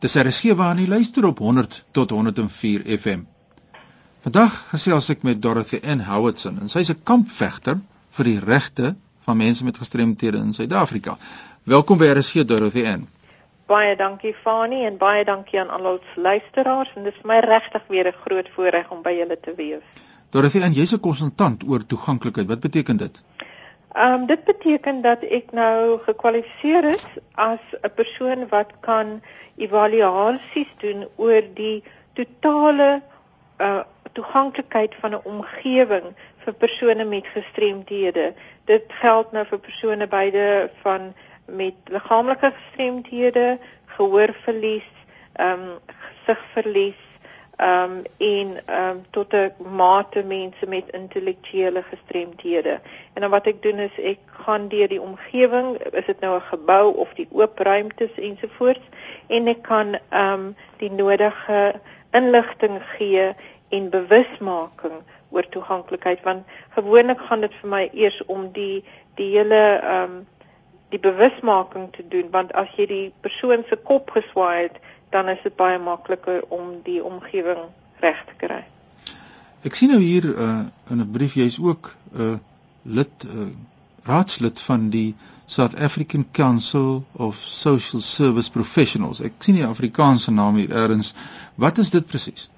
Dis RSG waar jy luister op 100 tot 104 FM. Vandag gesels ek met Dorothy N Howardson en sy's 'n kampvegter vir die regte van mense met gestremthede in Suid-Afrika. Welkom by RSG Dorothy N. Baie dankie Fani en baie dankie aan al ons luisteraars en dit is my regtig weer 'n groot voorreg om by julle te wees. Dorothy N, jy's 'n konsultant oor toeganklikheid. Wat beteken dit? Ehm um, dit beteken dat ek nou gekwalifiseer is as 'n persoon wat kan evaluasies doen oor die totale uh toeganklikheid van 'n omgewing vir persone met gestremthede. Dit geld nou vir persone beide van met liggaamlike gestremthede, gehoorverlies, ehm um, gesigverlies ehm um, en ehm um, tot 'n mate mense met intellektuele gestremthede. En dan wat ek doen is ek gaan deur die omgewing, is dit nou 'n gebou of die oop ruimtes ensovoorts en ek kan ehm um, die nodige inligting gee en bewusmaking oor toeganklikheid want gewoonlik gaan dit vir my eers om die die hele ehm um, die bewusmaking te doen want as jy die persoon se kop geswaai het dan is dit baie makliker om die omgewing reg te kry. Ek sien nou hier uh, in 'n brief jy's ook 'n uh, lid uh, raadslid van die South African Council of Social Service Professionals. Ek sien die Afrikaanse naam hier ergens. Wat is dit presies?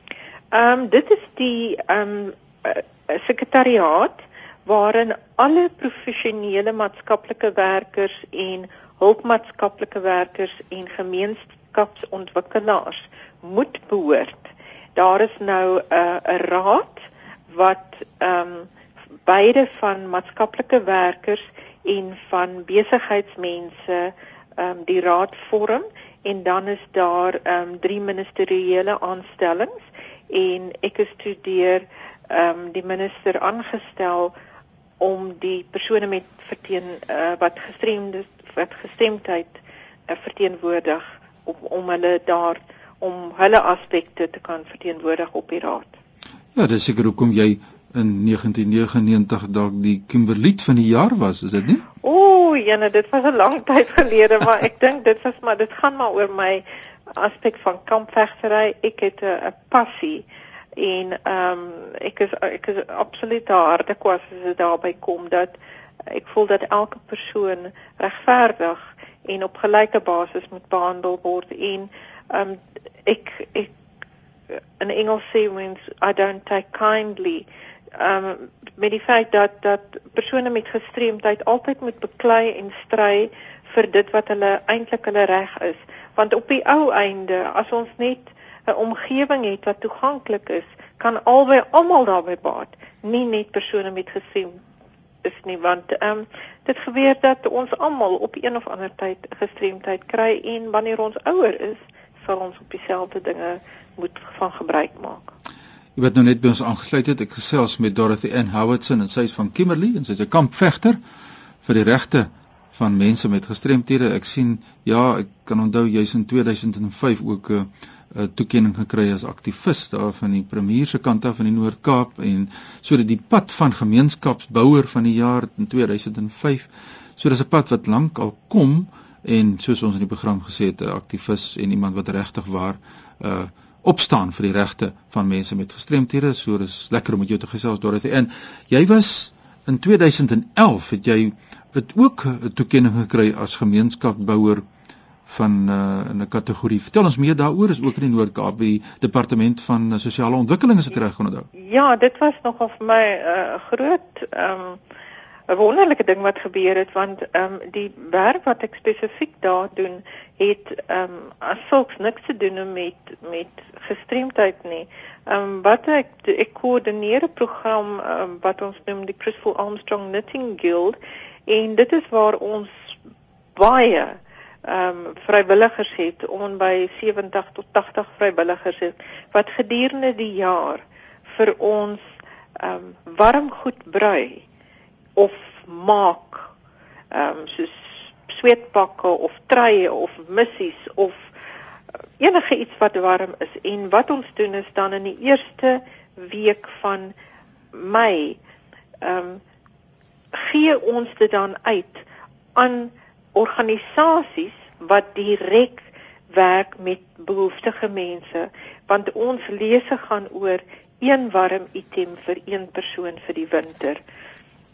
Ehm um, dit is die ehm um, uh, sekretariaat waarin alle professionele maatskaplike werkers en hulpmaatskaplike werkers en gemeenskappe wetenskapsontwikkelaars moet behoort. Daar is nou 'n uh, 'n raad wat ehm um, beide van maatskaplike werkers en van besigheidsmense ehm um, die raad vorm en dan is daar ehm um, drie ministeriële aanstellings en ek is studeer ehm um, die minister aangestel om die persone met verteen uh, wat gestremde wat gestemdheid uh, verteenwoordig om om hulle daar om hulle aspekte te kan verteenwoordig op die raad. Ja, dis seker hoekom jy in 1999 dalk die Kimberliet van die jaar was, is dit nie? Ooh, jene, dit was 'n lang tyd gelede, maar ek dink dit was maar dit gaan maar oor my aspek van kampvegtery. Ek het 'n passie en ehm um, ek is ek is absoluut harde kwas as dit daarby kom dat ek voel dat elke persoon regverdig en op gelyke basis moet behandel word. En um ek ek in Engels sê mens I don't take kindly. Um met die feit dat dat persone met gestremdheid altyd moet beklei en stry vir dit wat hulle eintlik hulle reg is. Want op die ou einde as ons net 'n omgewing het wat toeganklik is kan albei almal daarbey baat nie net persone met gestremdheid is nie want ehm um, dit gebeur dat ons almal op een of ander tyd gestremdheid kry en wanneer ons ouer is, sal ons op dieselfde dinge moet van gebruik maak. Jy wat nou net by ons aangesluit het, ek gesels met Dorothy Ann Howardson en sy is van Kimberley en sy's 'n kampvegter vir die regte van mense met gestremthede. Ek sien ja, ek kan onthou jy's in 2005 ook 'n uh, 'n toekenning gekry as aktivis daar van die premier se kant af in die Noord-Kaap en sodat die pad van gemeenskapsbouer van die jaar in 2005 so dis 'n pad wat lank al kom en soos ons in die program gesê het 'n aktivis en iemand wat regtig waar uh opstaan vir die regte van mense met gestremthede. So dis lekker om met jou te gesels Dorothy. En jy was in 2011 het jy het ook 'n toekenning gekry as gemeenskapsbouer van uh, in 'n kategorie. Vertel ons meer daaroor is ook in die Noord-Kaap by departement van uh, sosiale ontwikkeling as ek reg onthou. Ja, dit was nogal vir my 'n uh, groot ehm um, 'n wonderlike ding wat gebeur het want ehm um, die werk wat ek spesifiek daar doen het ehm um, asook niks te doen met met gestremdheid nie. Ehm um, wat ek ek koördineer 'n program um, wat ons noem die Crystal Armstrong Knitting Guild en dit is waar ons baie ehm um, vrywilligers het om by 70 tot 80 vrywilligers het wat gedurende die jaar vir ons ehm um, warm goed brei of maak ehm um, soos sweetpakke of treie of missies of enige iets wat warm is. En wat ons doen is dan in die eerste week van Mei ehm um, gee ons dit dan uit aan organisasies wat direk werk met behoeftige mense want ons lese gaan oor een warm item vir een persoon vir die winter.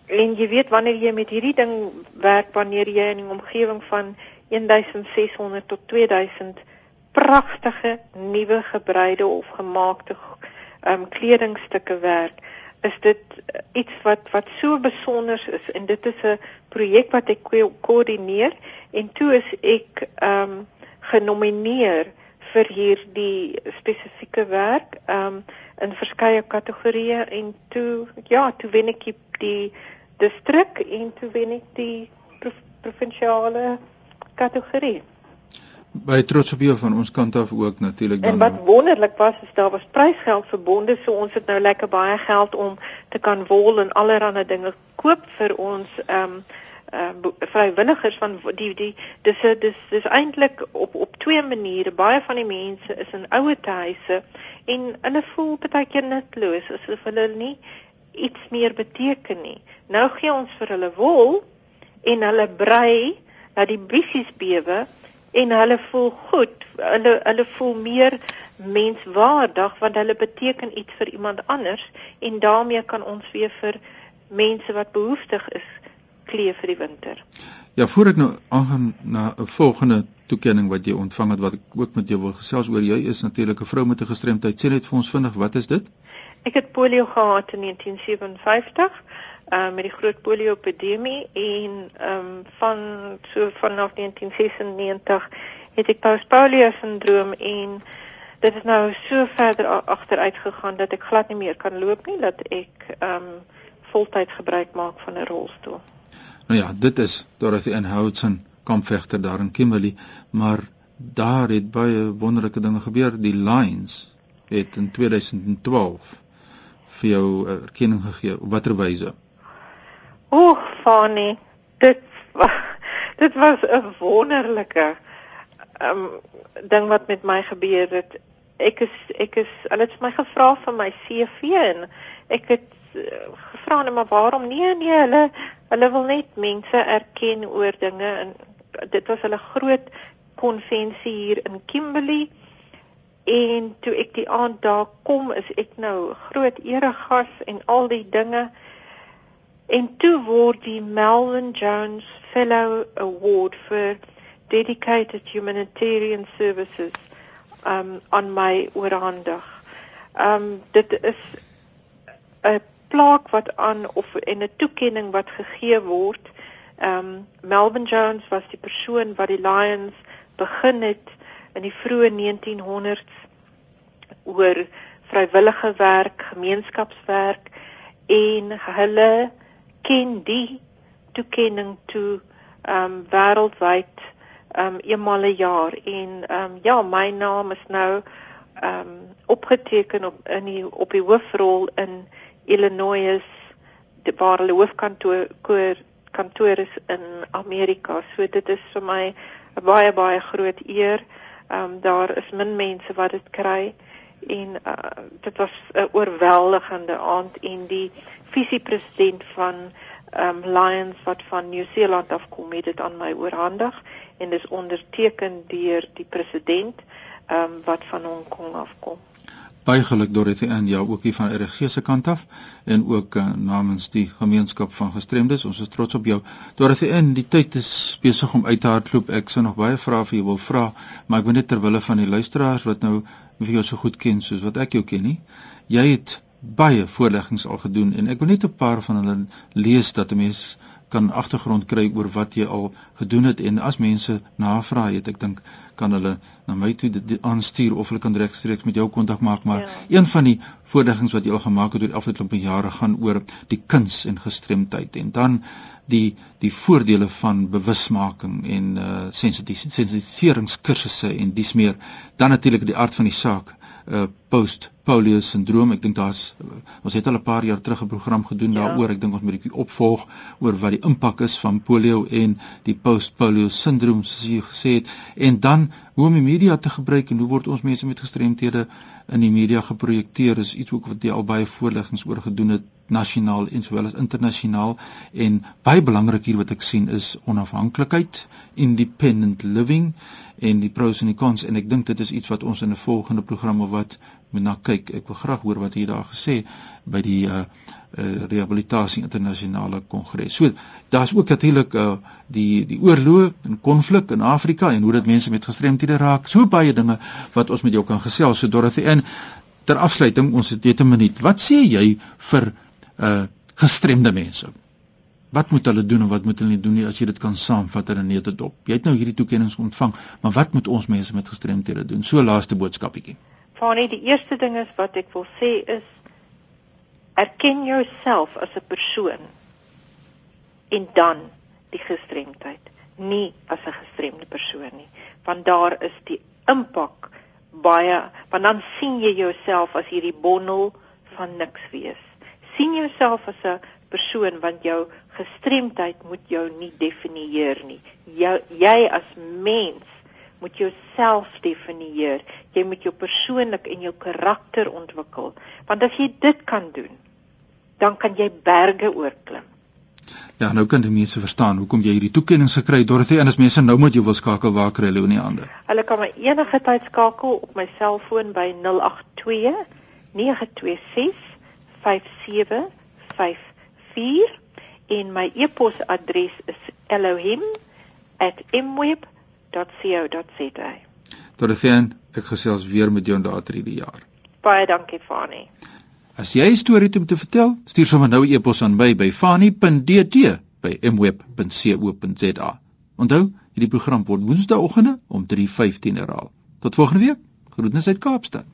En jy weet wanneer jy met hierdie ding werk wanneer jy in 'n omgewing van 1600 tot 2000 pragtige nuwe gebreide of gemaakte um kledingstukke werk, is dit iets wat wat so besonder is en dit is 'n projek wat ek koördineer en toe is ek um genomineer vir hierdie spesifieke werk um in verskeie kategorieë en toe ja, toe wen ek die distrik en toe wen ek die provinsiale kategorie. Baie trots op jou van ons kant af ook natuurlik dan. En wat wonderlik was is daar was prysgeld verbonde, so ons het nou lekker baie geld om te kan wol en allerlei dinge koop vir ons ehm um, uh vrywilligers van die die dis dis dis eintlik op op twee maniere baie van die mense is in ouer huise en hulle voel baie keer nutloos asof hulle nie iets meer beteken nie nou gee ons vir hulle wol en hulle brei dat die bissies bewe en hulle voel goed hulle hulle voel meer menswaardig want hulle beteken iets vir iemand anders en daarmee kan ons weer vir mense wat behoeftig is klee vir die winter. Ja, voor ek nou aangaan na 'n volgende toekenning wat jy ontvang het wat ek ook met jou wil gesels oor, jy is natuurlik 'n vrou met 'n gestremdheid. Sê net vir ons vinnig, wat is dit? Ek het polio gehad in 1957, uh met die groot polio epidemie en ehm um, van so vanaf 1996 het ek postpolio sindroom en dit is nou so verder agteruit gegaan dat ek glad nie meer kan loop nie, dat ek ehm um, voltyds gebruik maak van 'n rolstoel. Nou ja, dit is Dorothy Enhoudson, kampvegter daar in Kimberley, maar daar het baie wonderlike dinge gebeur. Die Lions het in 2012 vir jou erkenning gegee. Watter wyse? Oeg, Fanny, dit dit was 'n wonderlike um ding wat met my gebeur het. Ek is ek is hulle het my gevra vir my CV en ek het uh, gevra net maar waarom nee nee hulle Hulle wil net mense erken oor dinge en dit was hulle groot konvensie hier in Kimberley. En toe ek die aand daar kom, is ek nou groot eregas en al die dinge. En toe word die Melvin Jones Fellow Award vir dedicated humanitarian services um on my oorhandig. Um dit is 'n plaak wat aan of en 'n toekenning wat gegee word. Um, Melvin Jones was die persoon wat die Lions begin het in die vroeë 1900s oor vrywillige werk, gemeenskapswerk en hulle ken die toekenning toe ehm um, wêreldwyd ehm um, eenmal 'n jaar en ehm um, ja, my naam is nou ehm um, opgeteken op in die op die hoofrol in Illinois waar hulle hoofkantoor kantoor is in Amerika. So dit is vir my 'n baie baie groot eer. Ehm um, daar is min mense wat dit kry en uh, dit was 'n oorweldigende aand en die visiepresident van um, Lions wat van Nieu-Seeland afkom het dit aan my oorhandig en dis onderteken deur die president um, wat van Hong Kong afkom baie geluk Dorothy en jou ook hier van RG se kant af en ook uh, namens die gemeenskap van gestremdes. Ons is trots op jou. Dorothy en die tyd is besig om uit te hardloop. Ek sou nog baie vrae vir jou wil vra, maar ek wil net ter wille van die luisteraars wat nou vir jou so goed ken soos wat ek jou ken nie. Jy het baie voorleggings al gedoen en ek wil net 'n paar van hulle lees dat 'n mens kan agtergrond kry oor wat jy al gedoen het en as mense navraag het ek dink kan hulle na my toe dit aanstuur of hulle kan regstreeks met jou kontak maak maar ja. een van die voorleggings wat jy al gemaak het oor die afgelope jare gaan oor die kuns en gestremdheid en dan die die voordele van bewusmaking en uh sensitiseringskursusse en dis meer dan natuurlik die aard van die saak uh post polio sindroom. Ek dink daar's ons het al 'n paar jaar terug 'n program gedoen ja. daaroor. Ek dink ons moet 'n bietjie opvolg oor wat die impak is van polio en die post polio sindroom soos jy gesê het. En dan hoe om die media te gebruik en hoe word ons mense met gestremthede in die media geprojekteer is iets ook wat jy al baie voorleggings oor gedoen het nasionaal en sowel as internasionaal en baie belangrik hier wat ek sien is onafhanklikheid independent living en die pros en die cons en ek dink dit is iets wat ons in 'n volgende program of wat na kyk ek wil graag hoor wat jy daar gesê by die uh, uh rehabilitasie internasionale kongres. So daar's ook natuurlik uh die die oorlog en konflik in Afrika en hoe dit mense met gestremthede raak. So baie dinge wat ons met jou kan gesels. So Dorothy in ter afsluiting ons het net 'n minuut. Wat sê jy vir uh gestremde mense? Wat moet hulle doen en wat moet hulle nie doen nie as jy dit kan saamvat in 'n netedop? Jy het nou hierdie toekenninge ontvang, maar wat moet ons mense met gestremthede doen? So laaste boodskapietjie. Fanie, die eerste ding is wat ek wil sê is erken jouself as 'n persoon en dan die gestremdheid. Nie as 'n gestremde persoon nie want daar is die impak baie want dan sien jy jouself as hierdie bondel van niks wees. Sien jouself as 'n persoon want jou gestremdheid moet jou nie definieer nie. Jou, jy as mens moet jouself definieer jy moet jou persoonlik en jou karakter ontwikkel want as jy dit kan doen dan kan jy berge oorklim. Ja, nou kan die mense verstaan hoekom jy hierdie toekenning gekry het. Dorothy, en as mense nou met jou wil skakel, waar kry hulle in die hande? Hulle kan my enige tyd skakel op my selfoon by 082 926 5754 en my e-posadres is elohim@mweb.co.za. Dorothy, ek gesels weer met jou later hierdie jaar. Baie dankie, Fanie. As jy 'n storie het om te vertel, stuur sommer nou 'n e-pos aan my by fani.dt by mweb.co.za. Onthou, hierdie program word woensdaeoggende om 3:15 herhaal. Tot volgende week. Groetnisse uit Kaapstad.